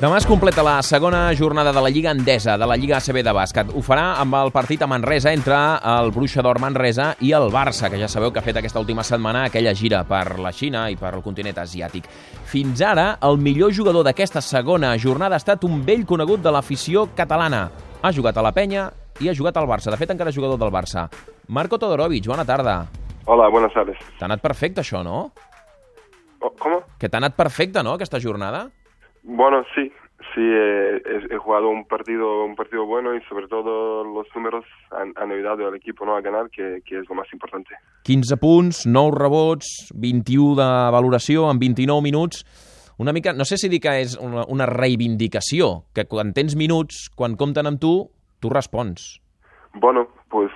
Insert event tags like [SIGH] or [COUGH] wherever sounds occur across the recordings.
Demà es completa la segona jornada de la Lliga Endesa, de la Lliga ACB de bàsquet. Ho farà amb el partit a Manresa entre el Bruixa d'Or Manresa i el Barça, que ja sabeu que ha fet aquesta última setmana aquella gira per la Xina i per el continent asiàtic. Fins ara, el millor jugador d'aquesta segona jornada ha estat un vell conegut de l'afició catalana. Ha jugat a la penya i ha jugat al Barça. De fet, encara és jugador del Barça. Marco Todorovic, bona tarda. Hola, buenas tardes. T'ha anat perfecte, això, no? Oh, ¿Cómo? Que t'ha anat perfecte, no, aquesta jornada? Bueno, sí, sí, eh, he, he jugado un partido un partido bueno y sobre todo los números han, han ayudado al equipo ¿no? a ganar, que, que es lo más importante. 15 punts, 9 rebots, 21 de valoració en 29 minuts. Una mica, no sé si dir que és una, una reivindicació, que quan tens minuts, quan compten amb tu, tu respons. Bueno, pues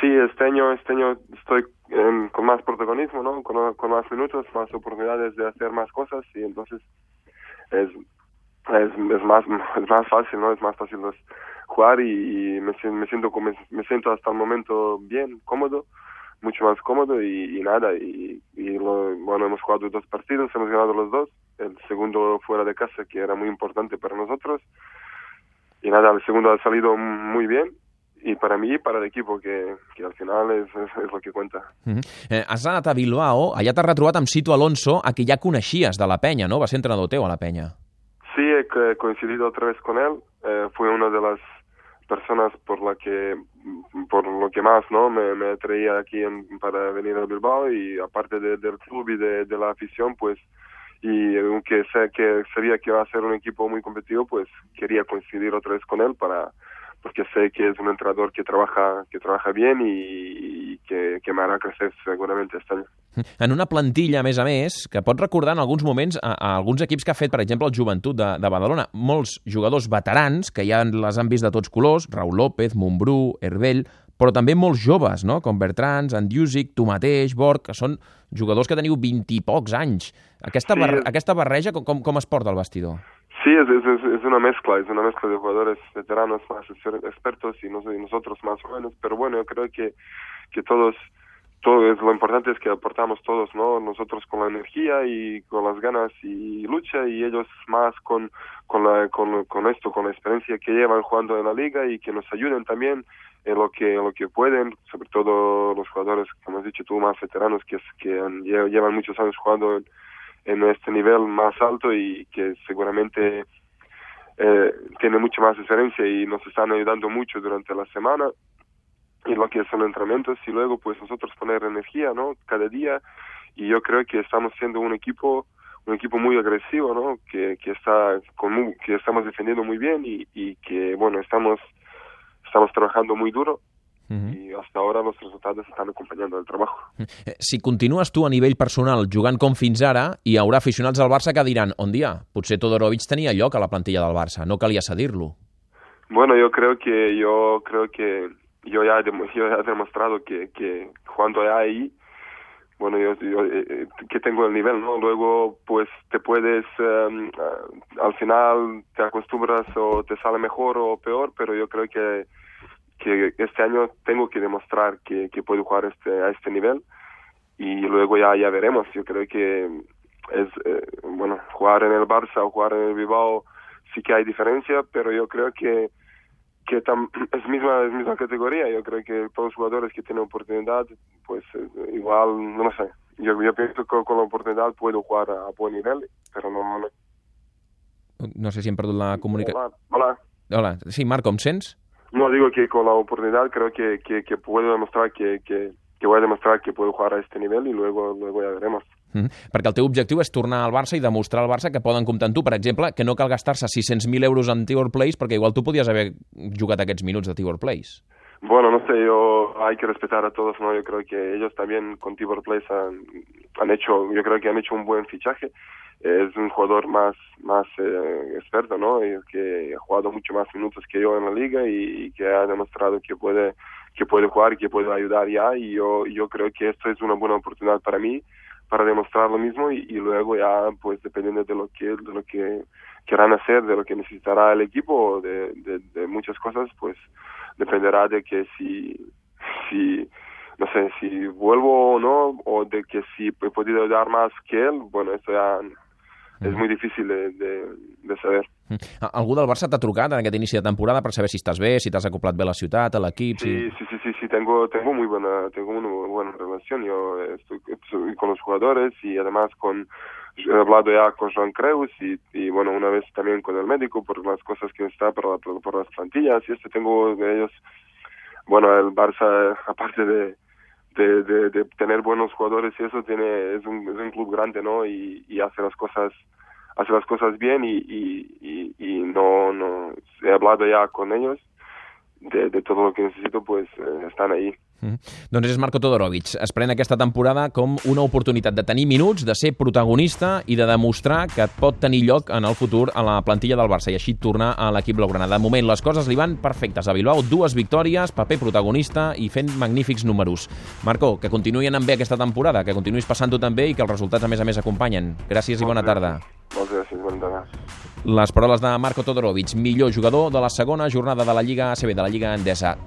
sí, este año, este año estoy em, con más protagonismo, ¿no? Con, con más minutos, más oportunidades de hacer más cosas y entonces es, es, es más es más fácil, ¿no? Es más fácil pues, jugar y, y me, me siento como- me siento hasta el momento bien, cómodo, mucho más cómodo y, y nada y, y lo- bueno hemos jugado dos partidos, hemos ganado los dos, el segundo fuera de casa que era muy importante para nosotros y nada, el segundo ha salido muy bien y para mí y para el equipo que, que al final es, es, es lo que cuenta. Uh -huh. eh, has anat a Bilbao, allà t'has retrobat amb Cito Alonso, a qui ja coneixies de la penya, no? Va ser entrenador teu a la penya. Sí, he co- coincidido otra vez con él. eh, fue una de las personas por la que, por lo que más, ¿no? Me, me traía aquí en- para venir a Bilbao y aparte de- del club y de, de la afición, pues, y aunque sé que sabía que iba a ser un equipo muy competitivo, pues quería coincidir otra vez con él para, porque sé que es un entrenador que trabaja, que trabaja bien y, y que, que me hará crecer seguramente este año. En una plantilla, a més a més, que pots recordar en alguns moments a, a alguns equips que ha fet, per exemple, el Joventut de, de Badalona. Molts jugadors veterans, que ja les han vist de tots colors, Raúl López, Montbrú, Herbell, però també molts joves, no? com Bertrans, Andiusic, tu mateix, Borg, que són jugadors que teniu 20 i pocs anys. Aquesta, Sí, bar aquesta barreja, com, com, com es porta al vestidor? Sí, es, es, es- una mezcla, es una mezcla de jugadores veteranos más exper- expertos y, nos- y nosotros más jóvenes, pero bueno, yo creo que, que todos, todo es, lo importante es que aportamos todos, ¿no? Nosotros con la energía y con las ganas y lucha y ellos más con, con, la, con, con esto, con la experiencia que llevan jugando en la liga y que nos ayuden también en lo que, en lo que pueden, sobre todo los jugadores, como has dicho tú, más veteranos que, que llevan muchos años jugando en, en este nivel más alto y que seguramente eh, tiene mucha más diferencia y nos están ayudando mucho durante la semana. Y lo que son entrenamientos y luego pues nosotros poner energía no cada día. Y yo creo que estamos siendo un equipo un equipo muy agresivo no que, que está con mu- que estamos defendiendo muy bien y, y que bueno estamos estamos trabajando muy duro Uh -huh. y hasta ahora los resultados están acompañando el trabajo Eh, Si continues tu a nivell personal jugant com fins ara, hi haurà aficionats al Barça que diran on dia, potser Todorovic tenia lloc a la plantilla del Barça, no calia cedir-lo. Bueno, yo creo que yo creo que yo ya yo ya he demostrado que, que jugando ya ahí, bueno, yo, yo, eh, eh, que tengo el nivel, ¿no? Luego, pues te puedes, em, ah, al final te acostumbras o te sale mejor o peor, pero yo creo que que este año tengo que demostrar que, que puedo jugar este, a este nivel y luego ya ya veremos. Yo creo que es eh, bueno jugar en el Barça o jugar en el Bilbao sí que hay diferencia, pero yo creo que que tam- [CLEARS THROAT] es misma es misma categoría. Yo creo que todos los jugadores que tienen oportunidad, pues eh, igual no sé. Yo, yo pienso que con la oportunidad puedo jugar a, buen nivel, pero no. no. No sé si hem perdut la comunicació. Hola, hola. Hola, sí, Marc, em sents? No digo que con la oportunidad creo que, que, que puedo demostrar que, que, que voy a demostrar que puedo jugar a este nivel y luego, luego ya veremos. Mm. Perquè el teu objectiu és tornar al Barça i demostrar al Barça que poden comptar amb tu. Per exemple, que no cal gastar-se 600.000 euros en Tibor Plays perquè igual tu podies haver jugat aquests minuts de Tibor Plays. Bueno, no sé, yo hay que respetar a todos, ¿no? Yo creo que ellos también con Tibor Place han, han hecho, yo creo que han hecho un buen fichaje. Es un jugador más, más eh, experto, ¿no? Y que ha jugado mucho más minutos que yo en la liga y, que ha demostrado que puede, que puede jugar que puede ayudar ya. Y yo, yo creo que esto es una buena oportunidad para mí para demostrar lo mismo y, y luego ya, pues dependiendo de lo que, de lo que quieran hacer, de lo que necesitará el equipo, de, de, muchas cosas, pues dependerá de que si, si, no sé, si vuelvo o no, o de que si he podido dar más que él, bueno, eso ya es muy difícil de, de, de saber. Algú del Barça t'ha trucat en aquest inici de temporada per saber si estás bé, si t'has acoplat bé a la ciutat, a l'equip? Sí, sí, sí, sí, sí, tengo, tengo muy buena, tengo una buena relación. Yo estoy, estoy con los jugadores y además con, he hablado ya con Joan Creus y, y, bueno, una vez también con el médico por las cosas que está por, la, por las plantillas y esto tengo de ellos, bueno, el Barça, [LAUGHS] aparte de, de, de, de tener buenos jugadores y eso, tiene, es un, es un club grande, ¿no? Y, hace las cosas hace las cosas bien y, y, y, no, no he hablado ya con ellos de, de todo lo que necesito, pues eh, estan ahí. Mm. Doncs és Marco Todorovic. Es pren aquesta temporada com una oportunitat de tenir minuts, de ser protagonista i de demostrar que pot tenir lloc en el futur a la plantilla del Barça i així tornar a l'equip blaugrana. De moment les coses li van perfectes a Bilbao, dues victòries, paper protagonista i fent magnífics números. Marco, que continuï anant bé aquesta temporada, que continuïs passant-ho també i que els resultats a més a més acompanyen. Gràcies i bona tarda. Moltes gràcies, bona tarda. Les paraules de Marco Todorovic, millor jugador de la segona jornada de la Lliga ACB, de la Lliga Endesa.